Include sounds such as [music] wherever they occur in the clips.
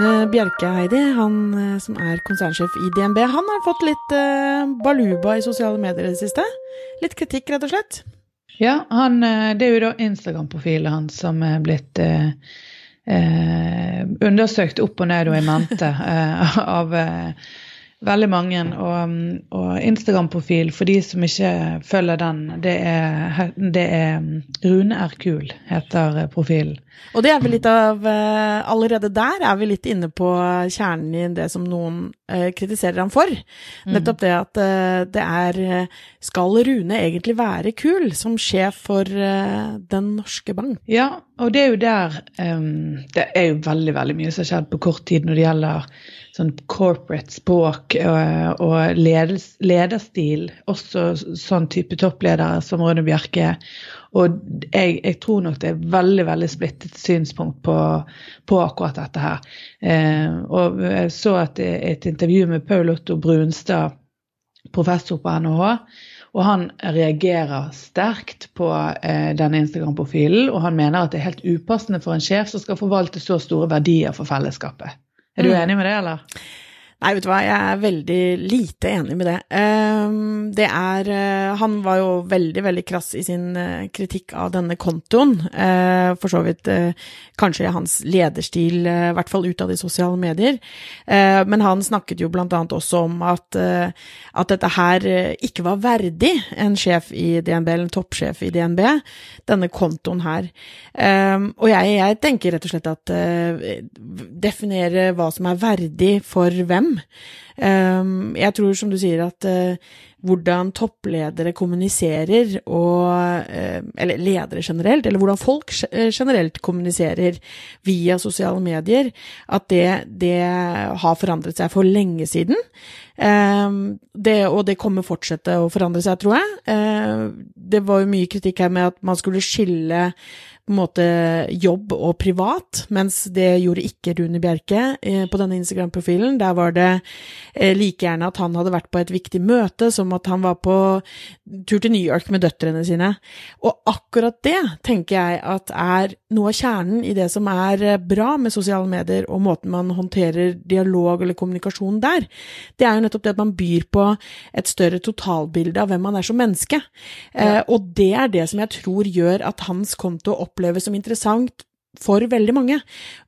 Rune Bjerke, Heidi, han eh, som er konsernsjef i DNB, han har fått litt uh, baluba i sosiale medier i det siste. Litt kritikk, rett og slett. Ja, han, eh, det er jo da Instagram-profilen hans som er blitt eh, eh, undersøkt opp og ned og i mente [laughs] eh, av veldig mange. Og, og Instagram-profil, for de som ikke følger den, det er, det er Rune er kul, heter profilen. Og det er vi litt av uh, Allerede der er vi litt inne på kjernen i det som noen uh, kritiserer ham for. Mm. Nettopp det at det er Skal Rune egentlig være kul som sjef for Den norske bank? Ja, og det er jo der um, Det er jo veldig, veldig mye som har skjedd på kort tid når det gjelder sånn corporate språk og, og ledels, lederstil. Også sånn type toppledere som Rune Bjerke. Og jeg, jeg, tror nok det er veldig veldig splittet synspunkt på, på akkurat dette her. Eh, og jeg så et, et intervju med Paul Otto Brunstad, professor på NHH. Og han reagerer sterkt på eh, denne Instagram-profilen, og han mener at det er helt upassende for en sjef som skal forvalte så store verdier for fellesskapet. Er du mm. enig med det, eller? Nei, vet du hva, jeg er veldig lite enig med det. Uh, det er uh, Han var jo veldig, veldig krass i sin uh, kritikk av denne kontoen. Eh, for så vidt kanskje hans lederstil, i hvert fall ut av de sosiale medier. men han snakket jo blant annet også om at, at dette her ikke var verdig en sjef i DNB, eller en toppsjef i DNB, denne kontoen her. og jeg, jeg, tenker rett og slett at definere hva som er verdig for hvem Um, jeg tror, som du sier, at uh, hvordan toppledere kommuniserer, og uh, Eller ledere generelt, eller hvordan folk eh, generelt kommuniserer via sosiale medier, at det, det har forandret seg for lenge siden. Um, det, og det kommer fortsette å forandre seg, tror jeg. Uh, det var jo mye kritikk her med at man skulle skille på en måte jobb og privat, mens det gjorde ikke Rune Bjerke eh, på denne Instagram-profilen. Der var det eh, like gjerne at han hadde vært på et viktig møte, som at han var på tur til New York med døtrene sine. Og akkurat det tenker jeg at er noe av kjernen i det som er eh, bra med sosiale medier, og måten man håndterer dialog eller kommunikasjon der. Det er jo nettopp det at man byr på et større totalbilde av hvem man er som menneske. Ja. Eh, og det er det som jeg tror gjør at hans konto oppleves som interessant for veldig mange.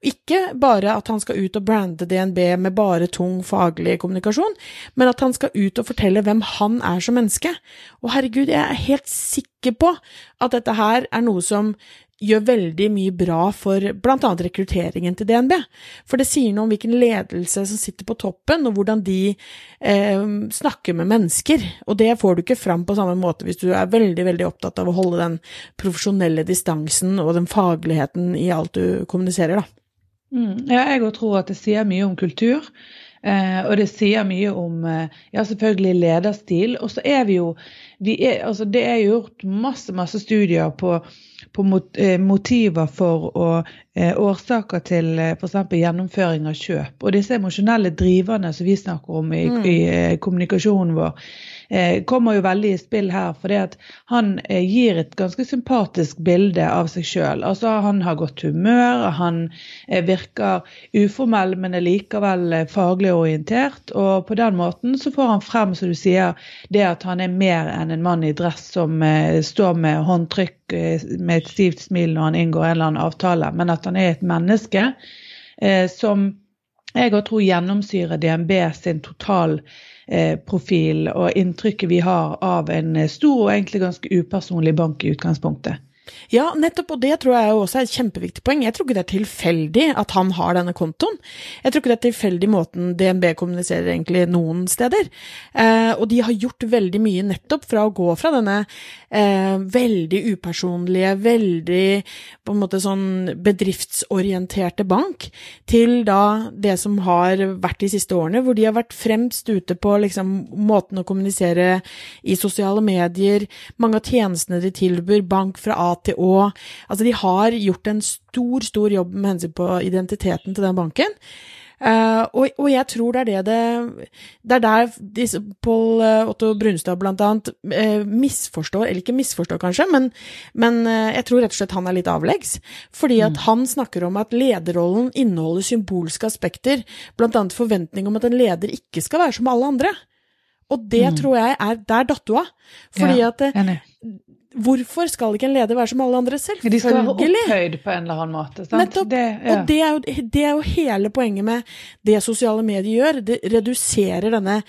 Ikke bare at han skal ut og brande DNB med bare tung faglig kommunikasjon, men at han skal ut og fortelle hvem han er som menneske. Og herregud, jeg er helt sikker på at dette her er noe som gjør veldig mye bra for bl.a. rekrutteringen til DNB. For det sier noe om hvilken ledelse som sitter på toppen, og hvordan de eh, snakker med mennesker. Og det får du ikke fram på samme måte hvis du er veldig, veldig opptatt av å holde den profesjonelle distansen og den fagligheten i alt du kommuniserer, da. Mm, ja, jeg òg tror at det sier mye om kultur. Eh, og det sier mye om eh, ja, selvfølgelig lederstil. Og så er vi jo vi er, altså Det er gjort masse, masse studier på på eh, motiver for og årsaker til f.eks. gjennomføring av kjøp. Og disse emosjonelle driverne som vi snakker om i, mm. i kommunikasjonen vår, kommer jo veldig i spill her. For han eh, gir et ganske sympatisk bilde av seg sjøl. Altså, han har godt humør, han eh, virker uformell, men er likevel eh, faglig orientert. Og på den måten så får han frem, som du sier, det at han er mer enn en mann i dress som eh, står med håndtrykk eh, med et stivt smil når han inngår en eller annen avtale, men at han er et menneske som jeg òg tror gjennomsyrer DNB sin total Eh, og inntrykket vi har av en stor og egentlig ganske upersonlig bank i utgangspunktet. Ja, nettopp, og det tror jeg også er et kjempeviktig poeng. Jeg tror ikke det er tilfeldig at han har denne kontoen. Jeg tror ikke det er tilfeldig måten DNB kommuniserer egentlig noen steder. Eh, og de har gjort veldig mye nettopp fra å gå fra denne eh, veldig upersonlige, veldig på en måte sånn bedriftsorienterte bank, til da det som har vært de siste årene, hvor de har vært fremst ute på liksom måten å kommunisere i sosiale medier, mange av tjenestene de tilbyr, bank fra A til Å. Altså, de har gjort en stor, stor jobb med hensyn på identiteten til den banken. Uh, og, og, jeg tror det er det det Det er der disse, Pål uh, Otto Brunstad blant annet uh, misforstår, eller ikke misforstår kanskje, men, men jeg tror rett og slett han er litt avleggs. Fordi at mm. han snakker om at lederrollen inneholder symbolske aspekter, blant annet forventning om at en leder ikke skal være som alle andre. Og det mm. tror jeg er Der datt du av. Fordi ja, at Hvorfor skal ikke en leder være som alle andre? Selvfølgelig. De skal være opphøyd på en eller annen måte. Sant? Nettopp. Det, ja. Og det er, jo, det er, jo, hele poenget med det sosiale medier gjør. Det reduserer denne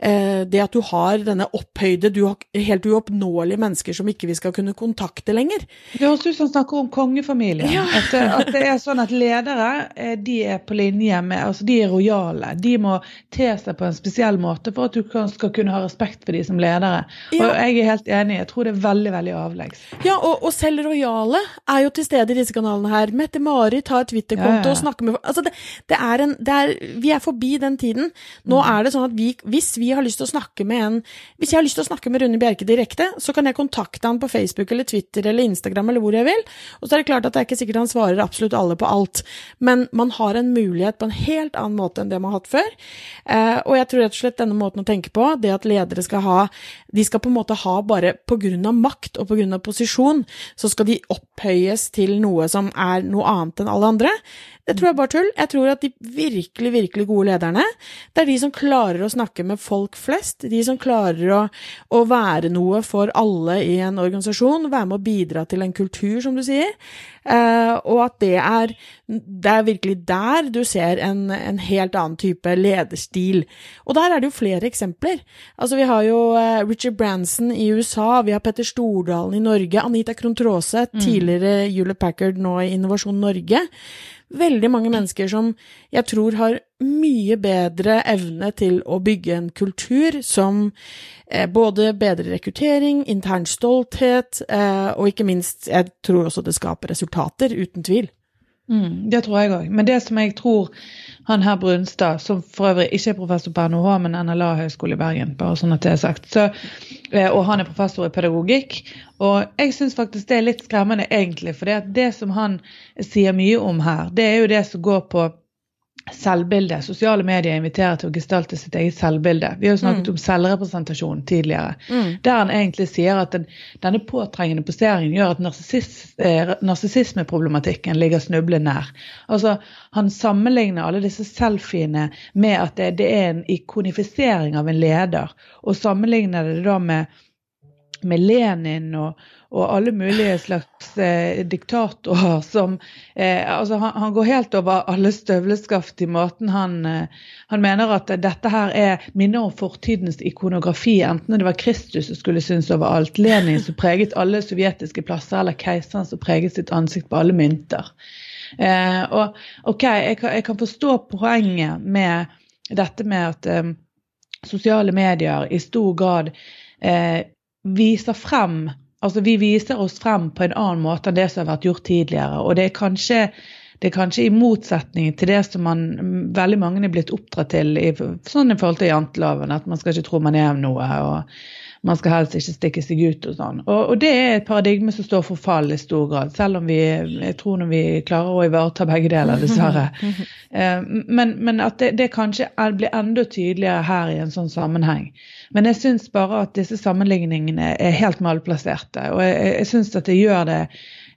Det at du har denne opphøyde, du har helt uoppnåelige mennesker som ikke vi skal kunne kontakte lenger. Det høres ut som han snakker om kongefamilien. Ja. At, at, det er sånn at ledere eh, de er på linje med Altså de er rojale. De må te seg på en spesiell måte for at du skal kunne ha respekt for de som ledere. Og jeg er helt enig. Jeg tror det er veldig, veldig avleggs. Ja, og, og, selv Royale er jo til stede i disse kanalene her. Mette-Marit har Twitter-konto ja, ja. og snakker med Altså, det, det, er en, det er, Vi er forbi den tiden. Nå mm. er det sånn at vi, hvis vi har lyst til å snakke med en Hvis jeg har lyst til å snakke med Rune Bjerke direkte, så kan jeg kontakte han på Facebook eller Twitter eller Instagram eller hvor jeg vil. Og så er det klart at det er ikke sikkert han svarer absolutt alle på alt, men man har en mulighet på en helt annen måte enn det man har hatt før. Eh, og jeg tror rett og slett denne måten å tenke på, det at ledere skal ha De skal på en måte ha bare på grunn av makt og på grunn av posisjon, så skal de opphøyes til noe som er noe annet enn alle andre. Det tror jeg bare tull. Jeg tror at de virkelig, virkelig gode lederne, det er de som klarer å snakke med folk flest, de som klarer å, å være noe for alle i en organisasjon, være med å bidra til en kultur, som du sier. Uh, og at det er, det er virkelig der du ser en, en, helt annen type lederstil. Og der er det jo flere eksempler. Altså, vi har jo uh, Richard Branson i USA, vi har Petter Stordalen i Norge, Anita Krohn mm. tidligere Julie Packard, nå i Innovasjon Norge veldig mange mennesker som jeg tror har mye bedre evne til å bygge en kultur som eh, både bedrer rekruttering, intern stolthet, eh, og ikke minst, jeg tror også det skaper resultater, uten tvil. Mm, det tror jeg òg. Men det som jeg tror han her Brunstad, som for øvrig ikke er professor på NHH, men NLA høgskole i Bergen, bare sånn at det er sagt, så, eh, og han er professor i pedagogikk. Og jeg syns faktisk det er litt skremmende, egentlig, for det, som han sier mye om her, det er jo det som går på selvbilde. Sosiale medier inviterer til å gestalte sitt eget selvbilde. Vi har jo snakket mm. om selvrepresentasjon tidligere. Mm. Der han egentlig sier at den, denne påtrengende poseringen gjør at eh, narsissismeproblematikken eh, ligger snublende nær. Altså, Han sammenligner alle disse selfiene med at det, det, er en ikonifisering av en leder, og sammenligner det da med, med Lenin og, og alle mulige slags eh, diktatorer som eh, altså han, han, går helt over alle støvleskaft i måten han eh, Han mener at dette her er minner om fortidens ikonografi, enten det var Kristus som skulle synes overalt, Lenin som preget alle sovjetiske plasser, eller keiseren som preget sitt ansikt på alle mynter. Eh, og OK, jeg kan, jeg kan, forstå poenget med dette med at eh, sosiale medier i stor grad eh, viser frem Altså, vi viser oss frem på en annen måte enn det som har vært gjort tidligere. Og det er kanskje, det er kanskje i motsetning til det som man, veldig mange er blitt oppdratt til i, sånn i forhold til janteloven, at man skal ikke tro man er noe. og man skal helst ikke stikke seg ut og sånn. Og, og, det er et paradigme som står for fall i stor grad, selv om vi jeg tror når vi klarer å ivareta begge deler, dessverre. [laughs] Eh, men, men, at det, det kanskje blir enda tydeligere her i en sånn sammenheng. Men jeg syns bare at disse sammenligningene er helt malplasserte. Og jeg, jeg syns at det gjør det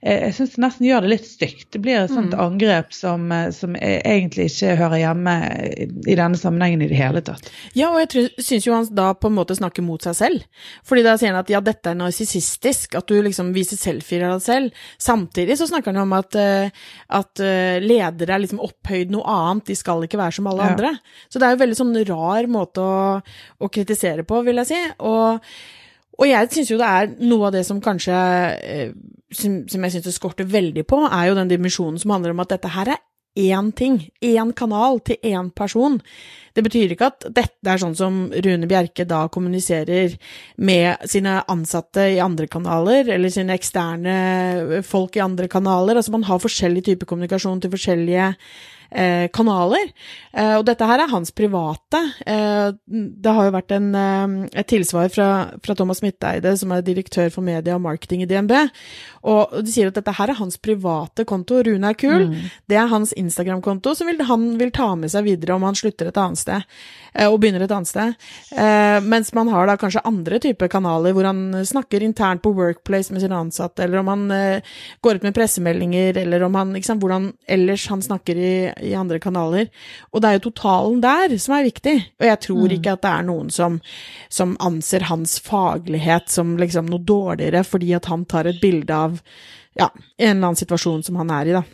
jeg syns det nesten gjør det litt stygt. Det blir et sånt mm. angrep som, eh, som, egentlig ikke hører hjemme i denne sammenhengen i det hele tatt. Ja, og jeg syns jo han da på en måte snakker mot seg selv. Fordi da sier han at ja, dette er narsissistisk, at du liksom viser selfier av deg selv. Samtidig så snakker han om at, eh, at eh, ledere er liksom opphøyd noe annet, de skal ikke være som alle ja. andre. Så det er jo veldig sånn rar måte å, å kritisere på, vil jeg si. Og og jeg syns jo det er noe av det som kanskje eh, som, som jeg syns det skorter veldig på, er jo den dimensjonen som handler om at dette her er én ting, én kanal til én person. Det betyr ikke at dette er sånn som Rune Bjerke da kommuniserer med sine ansatte i andre kanaler, eller sine eksterne folk i andre kanaler. Altså man har forskjellig type kommunikasjon til forskjellige kanaler. Eh, og dette her er hans private. Eh, det har jo vært en, eh, et tilsvar fra, fra Thomas Midteide, som er direktør for media og marketing i DNB, og de sier at dette her er hans private konto. Rune er kul. Mm. Det er hans Instagram-konto, som vil, han vil ta med seg videre om han slutter et annet sted, eh, og begynner et annet sted. mens man har da kanskje andre typer kanaler hvor han snakker internt på Workplace med sine ansatte, eller om han går ut med pressemeldinger, eller om han, sant, hvordan ellers han snakker i, i, andre kanaler. Og det er jo totalen der som er viktig. Og jeg tror mm. ikke at det er noen som, som, anser hans faglighet som liksom noe dårligere fordi at han tar et bilde av ja, en eller annen situasjon som han er i, da.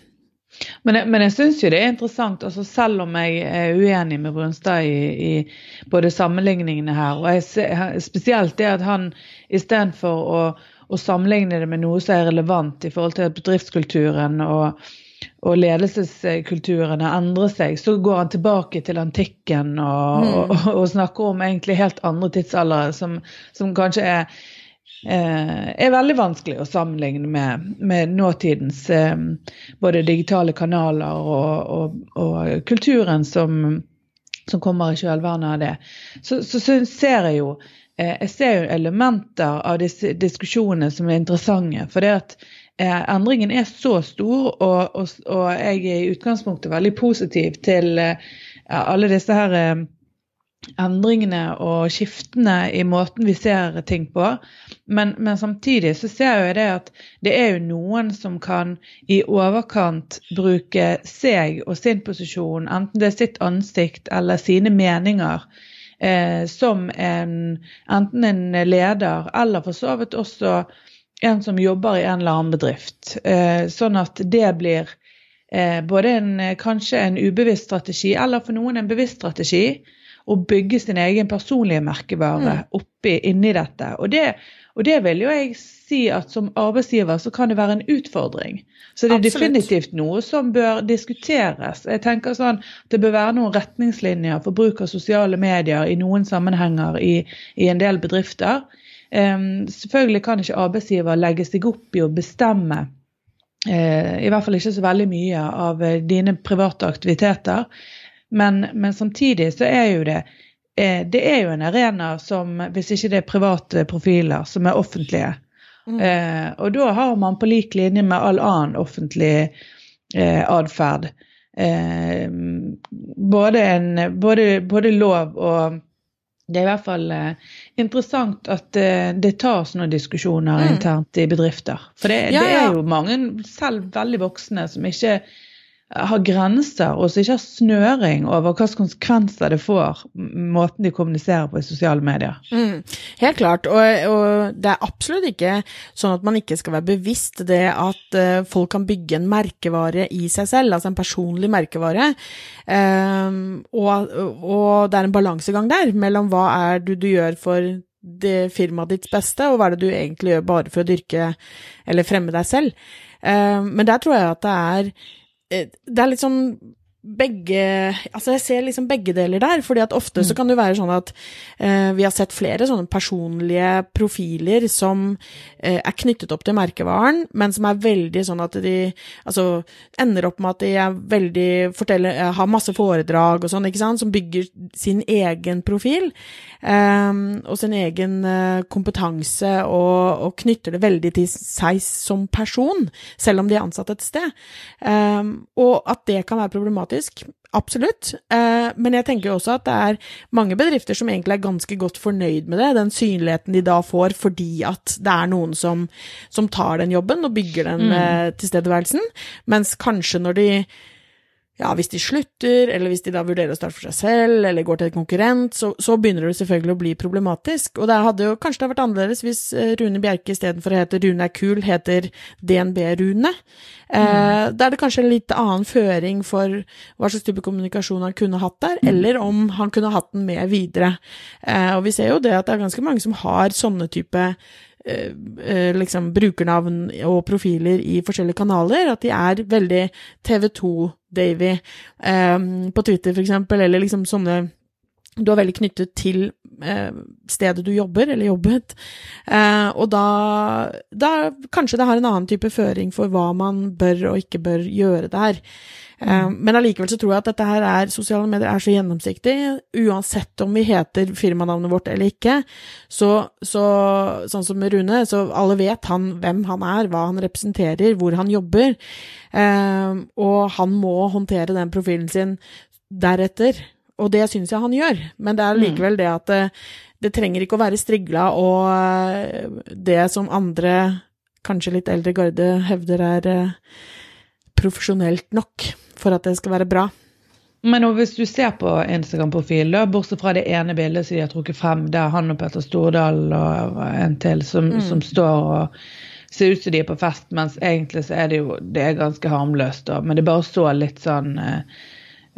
Men jeg, men jeg syns jo det er interessant, altså selv om jeg er uenig med Brunstad i, i både sammenligningene her, og jeg, spesielt det at han istedenfor å å sammenligne det med noe som er relevant i forhold til bedriftskulturen og, og ledelseskulturene endrer seg, så går han tilbake til antikken og, mm. og, og snakker om egentlig helt andre tidsaldere som, som kanskje er, eh, er veldig vanskelig å sammenligne med, med nåtidens eh, både digitale kanaler og, kulturen som, som kommer i kjølvannet av det. Så, så, så ser jeg jo Eh, jeg ser jo elementer av disse diskusjonene som er interessante. For det at endringen er så stor, og, og, og, jeg er i utgangspunktet veldig positiv til eh, alle disse her endringene og skiftene i måten vi ser ting på. Men, men, samtidig så ser jeg det at det er jo noen som kan i overkant bruke seg og sin posisjon, enten det er sitt ansikt eller sine meninger, eh, som en, enten en leder eller for så vidt også en som jobber i en eller annen bedrift. Eh, sånn at det blir eh, både en, kanskje en ubevisst strategi, eller for noen en bevisst strategi, å bygge sin egen personlige merkevare mm. oppi inni dette. Og det, og det vil jo jeg si at som arbeidsgiver så kan det være en utfordring. Så det er Absolutt. definitivt noe som bør diskuteres. Jeg tenker sånn, Det bør være noen retningslinjer for bruk av sosiale medier i noen sammenhenger i, i en del bedrifter. Um, selvfølgelig kan ikke arbeidsgiver legge seg opp i å bestemme uh, i hvert fall ikke så veldig mye av uh, dine private aktiviteter. Men, men samtidig så er jo det Eh, det er jo en arena som, hvis ikke det er private profiler, som er offentlige. Mm. Eh, og da har man på lik linje med all annen offentlig eh, atferd eh, både, både, både, lov og Det er i hvert fall eh, interessant at eh, det tas noen diskusjoner mm. internt i bedrifter. For det, ja, ja. det er jo mange, selv veldig voksne, som ikke har grenser og som ikke har snøring over hvilke konsekvenser det får, måten de kommuniserer på i sosiale medier. Mm, helt klart, og, og, det er absolutt ikke sånn at man ikke skal være bevisst det at uh, folk kan bygge en merkevare i seg selv, altså en personlig merkevare. Um, og, og, det er en balansegang der mellom hva er det du gjør for det firmaet ditt beste, og hva er det du egentlig gjør bare for å dyrke eller fremme deg selv. Um, men der tror jeg at det er det er litt sånn begge Altså, jeg ser liksom begge deler der, fordi at ofte mm. så kan det være sånn at eh, vi har sett flere sånne personlige profiler som eh, er knyttet opp til merkevaren, men som er veldig sånn at de altså ender opp med at de er veldig forteller, eh, har masse foredrag og sånn, ikke sant, som bygger sin egen profil eh, og sin egen eh, kompetanse og, og, knytter det veldig til seg som person, selv om de er ansatt et sted. og at det kan være problematisk problematisk, absolutt. Eh, men jeg tenker også at det er mange bedrifter som egentlig er ganske godt fornøyd med det, den synligheten de da får fordi at det er noen som, som tar den jobben og bygger den mm. Eh, tilstedeværelsen, mens kanskje når de ja, hvis de slutter, eller hvis de da vurderer å starte for seg selv, eller går til en konkurrent, så, så begynner det selvfølgelig å bli problematisk. Og det hadde jo kanskje det vært annerledes hvis eh, Rune Bjerke istedenfor å hete Rune er kul, heter DNB-Rune. Eh, mm. da er det kanskje en litt annen føring for hva slags type kommunikasjon han kunne hatt der, mm. eller om han kunne hatt den med videre. Eh, og vi ser jo det at det er ganske mange som har sånne type liksom brukernavn og profiler i forskjellige kanaler, at de er veldig TV2-Davy eh, på Twitter, for eksempel, eller liksom sånne du er veldig knyttet til eh, stedet du jobber, eller jobbet, eh, og da, da kanskje det har en annen type føring for hva man bør og ikke bør gjøre der. Eh, men allikevel så tror jeg at dette her er, sosiale medier er så gjennomsiktig, uansett om vi heter firmanavnet vårt eller ikke, så, så sånn som med Rune, så alle vet han hvem han er, hva han representerer, hvor han jobber, eh, og han må håndtere den profilen sin deretter. Og det syns jeg han gjør, men det er likevel det at det, det trenger ikke å være strigla og eh, det som andre, kanskje litt eldre garde, hevder er eh, profesjonelt nok for at det skal være bra. Men hvis du ser på Instagram-profilen, bortsett fra det ene bildet som de har trukket frem, der han og Petter Stordal og en til som, mm. som står og ser ut som de er på fest, mens egentlig så er det jo det er ganske harmløst. Da. Men det bare så litt sånn eh,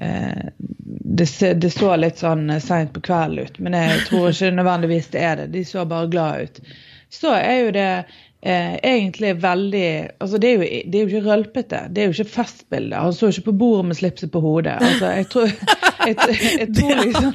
eh det, det, så litt sånn seint på kvelden ut, men jeg tror ikke nødvendigvis det er det. De så bare glad ut. Så er jo det eh, egentlig veldig altså det er, jo, det er jo ikke rølpete, det er jo ikke festbilde. Han så ikke på bordet med slipset på hodet. altså Jeg tror, [laughs] jeg, jeg, jeg tror liksom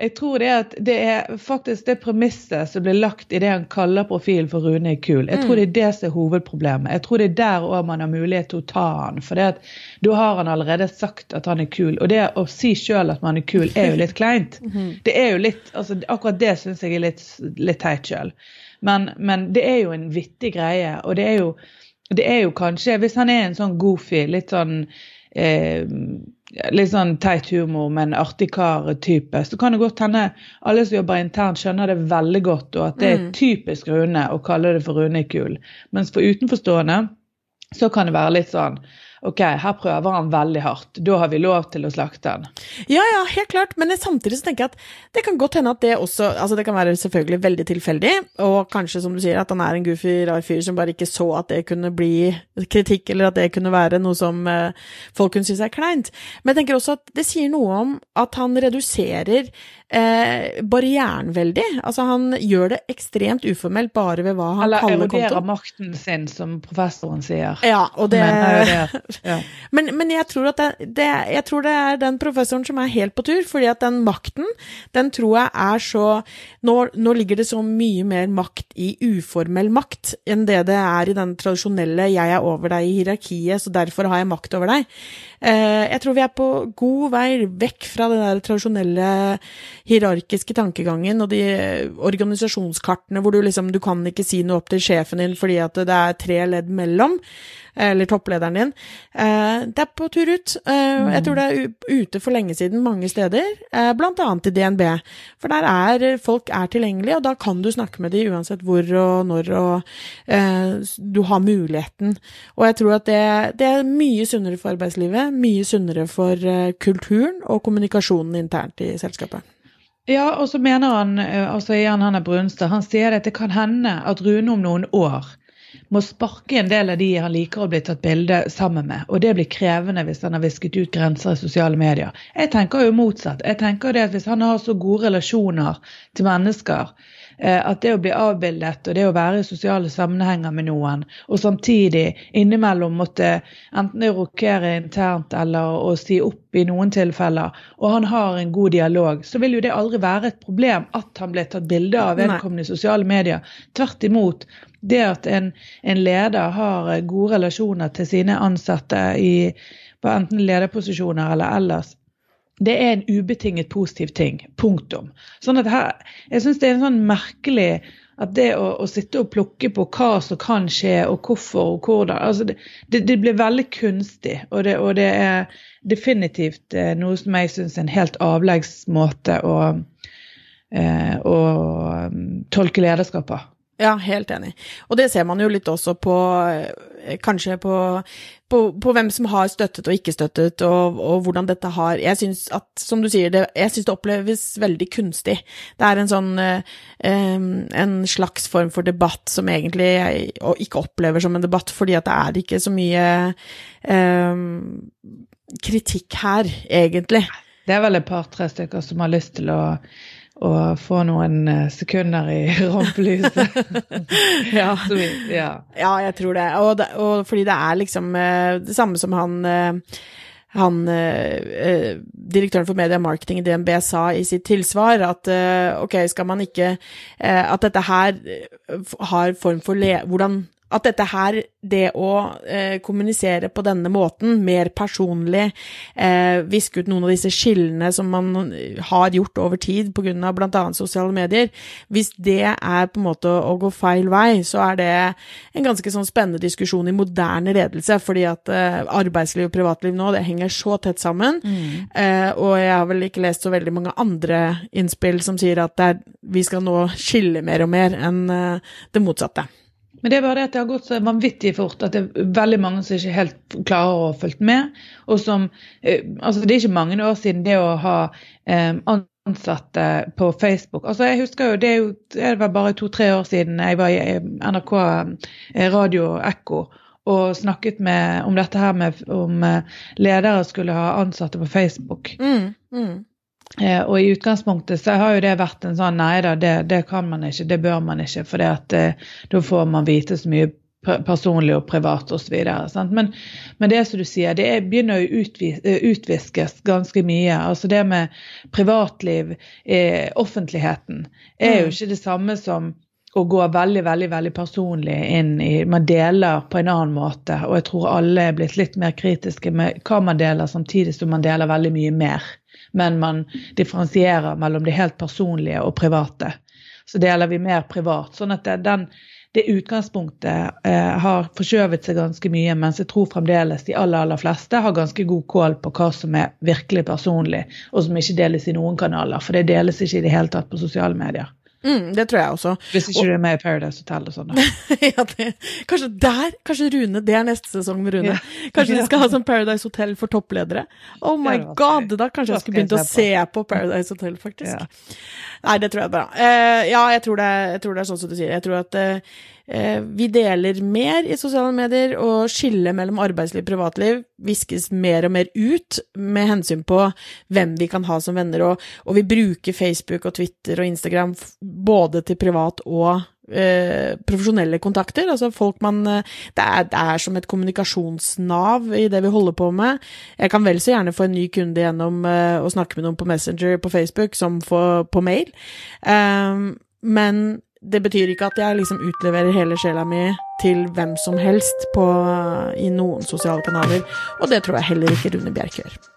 jeg, tror det at det er faktisk det premisset som blir lagt i det han kaller profilen for Rune er kul. Jeg tror mm. det er det som er hovedproblemet. Jeg tror det er der òg man har mulighet til å ta han. For det at da har han allerede sagt at han er kul. Og det å si sjøl at man er kul, er jo litt kleint. [laughs] Mhm. Det er jo litt, altså Akkurat det syns jeg er litt, litt teit sjøl. Men, men, det er jo en vittig greie. Og det er jo, det er jo kanskje Hvis han er en sånn goofy, litt sånn eh, litt sånn teit humor, men artig kar-type, så kan det godt hende alle som jobber internt, skjønner det veldig godt, og at det er mm. typisk Rune å kalle det for Rune kul. Mens for utenforstående så kan det være litt sånn ok, her prøver han veldig hardt, da har vi lov til å slakte han. Ja, ja, helt klart, men samtidig så tenker jeg at det kan godt hende at det også Altså, det kan være selvfølgelig veldig tilfeldig, og kanskje, som du sier, at han er en goofy, rar fyr som bare ikke så at det kunne bli kritikk, eller at det kunne være noe som uh, folk kunne synes er kleint. Men jeg tenker også at det sier noe om at han reduserer eh, barrieren veldig. Altså, han gjør det ekstremt uformelt bare ved hva han Eller, kaller konto. Eller eroderer makten sin, som professoren sier. Ja, og det, det ja. men, men, jeg, tror at det, det, jeg tror det er den professoren som er helt på tur, fordi at den makten, den tror jeg er så nå, nå ligger det så mye mer makt i uformell makt enn det det er i den tradisjonelle 'jeg er over deg' i hierarkiet, så derfor har jeg makt over deg. Eh, jeg tror vi er på god vei vekk fra den der tradisjonelle hierarkiske tankegangen og de organisasjonskartene hvor du liksom du kan ikke si noe opp til sjefen din fordi at det er tre ledd mellom eller topplederen din. Eh, det er på tur ut. Eh, jeg tror det er ute for lenge siden mange steder, eh, blant annet i DNB. For der er folk er tilgjengelige, og da kan du snakke med dem uansett hvor og når og du har muligheten. Og jeg tror at det, det er mye sunnere for arbeidslivet, mye sunnere for kulturen og kommunikasjonen internt i selskapet. Ja, og så mener han, altså han er Brunstad, han sier at det kan hende at Rune om noen år må sparke en del av de han liker å bli tatt bilde sammen med. Og det blir krevende hvis han har visket ut grenser i sosiale medier. Jeg tenker jo motsatt. Jeg tenker det at Hvis han har så gode relasjoner til mennesker, at det å bli avbildet og det å være i sosiale sammenhenger med noen, og samtidig innimellom måtte enten rokere internt eller å si opp i noen tilfeller, og han har en god dialog, så vil jo det aldri være et problem at han ble tatt bilde av vedkommende i sosiale medier. Tvert imot det at en, en, leder har gode relasjoner til sine ansatte i, på enten lederposisjoner eller ellers, det er en ubetinget positiv ting. Punktum. Sånn at her, Jeg syns det er en sånn merkelig at det å, å, sitte og plukke på hva som kan skje, og hvorfor og hvordan altså det, det, det blir veldig kunstig. Og det, og det er definitivt eh, noe som jeg syns er en helt avleggs måte å, eh, å um, tolke lederskap på. Ja, helt enig. Og det ser man jo litt også på eh, Kanskje på, på, på hvem som har støttet og ikke støttet, og, og hvordan dette har Jeg syns at, som du sier, det, jeg syns det oppleves veldig kunstig. Det er en sånn um, En slags form for debatt som egentlig jeg ikke opplever som en debatt, fordi at det er ikke så mye um, kritikk her, egentlig. Det er vel et par-tre stykker som har lyst til å og få noen eh, sekunder i [laughs] rampelyset. [laughs] ja. ja. ja. jeg tror det. Og, det. og, fordi det er liksom eh, det samme som han eh, han eh, direktøren for media marketing i DNB sa i sitt tilsvar, at eh, ok, skal man ikke eh, At dette her har form for le... Hvordan at dette her, det å eh, kommunisere på denne måten, mer personlig, eh, viske ut noen av disse skillene som man har gjort over tid pga. bl.a. sosiale medier, hvis det er på en måte å gå feil vei, så er det en ganske sånn spennende diskusjon i moderne ledelse, fordi at eh, arbeidsliv og privatliv nå, det henger så tett sammen. Mm. Eh, og jeg har vel ikke lest så veldig mange andre innspill som sier at er, vi skal nå skille mer og mer enn eh, det motsatte. Men det er bare det at det har gått så vanvittig fort at det er veldig mange som ikke helt klarer å ha fulgt med. og som, eh, altså Det er ikke mange år siden det å ha eh, ansatte på Facebook. altså jeg husker jo, Det er jo det var bare to-tre år siden jeg var i NRK eh, Radio Ekko og snakket med, om dette her med om ledere skulle ha ansatte på Facebook. Mm, mm. Eh, og i utgangspunktet så har jo det vært en sånn nei da, det, det kan man ikke, det bør man ikke. For eh, da får man vite så mye personlig og privat osv. Men, men det som du sier, det er, begynner å utvis, eh, utviskes ganske mye. Altså det med privatliv, eh, offentligheten, er jo mm. ikke det samme som å gå veldig veldig, veldig personlig inn i Man deler på en annen måte. Og jeg tror alle er blitt litt mer kritiske med hva man deler, samtidig som man deler veldig mye mer men man differensierer mellom det helt personlige og private. Så deler vi mer privat. Sånn at den, det utgangspunktet eh, har forskjøvet seg ganske mye, mens jeg tror fremdeles de aller, aller fleste har ganske god kål på hva som er virkelig personlig, og som ikke deles i noen kanaler. For det deles ikke i det hele tatt på sosiale medier. Mm, det tror jeg også. Hvis ikke og, du er med i Paradise Hotel og sånn. [laughs] ja, kanskje der, kanskje Rune, det er neste sesong med Rune. Yeah. Kanskje de [laughs] skal ha sånn Paradise Hotel for toppledere. Oh my god, da kanskje jeg skulle begynt å se på Paradise Hotel, faktisk. Yeah. Nei, det tror jeg er bra. Uh, ja, jeg tror, det, jeg tror, det, er sånn som du sier. Jeg tror at uh, vi deler mer i sosiale medier, og skillet mellom arbeidsliv og privatliv viskes mer og mer ut med hensyn på hvem vi kan ha som venner, og, og vi bruker Facebook og Twitter og Instagram både til privat og Eh, profesjonelle kontakter. Altså folk man eh, det er, det er, som et kommunikasjonsnav i det vi holder på med. Jeg kan vel så gjerne få en ny kunde gjennom eh, å snakke med noen på Messenger på Facebook som på, mail. Um, men det betyr ikke at jeg liksom utleverer hele sjela mi til hvem som helst på, i noen sosiale kanaler, og det tror jeg heller ikke Rune Bjerk gjør.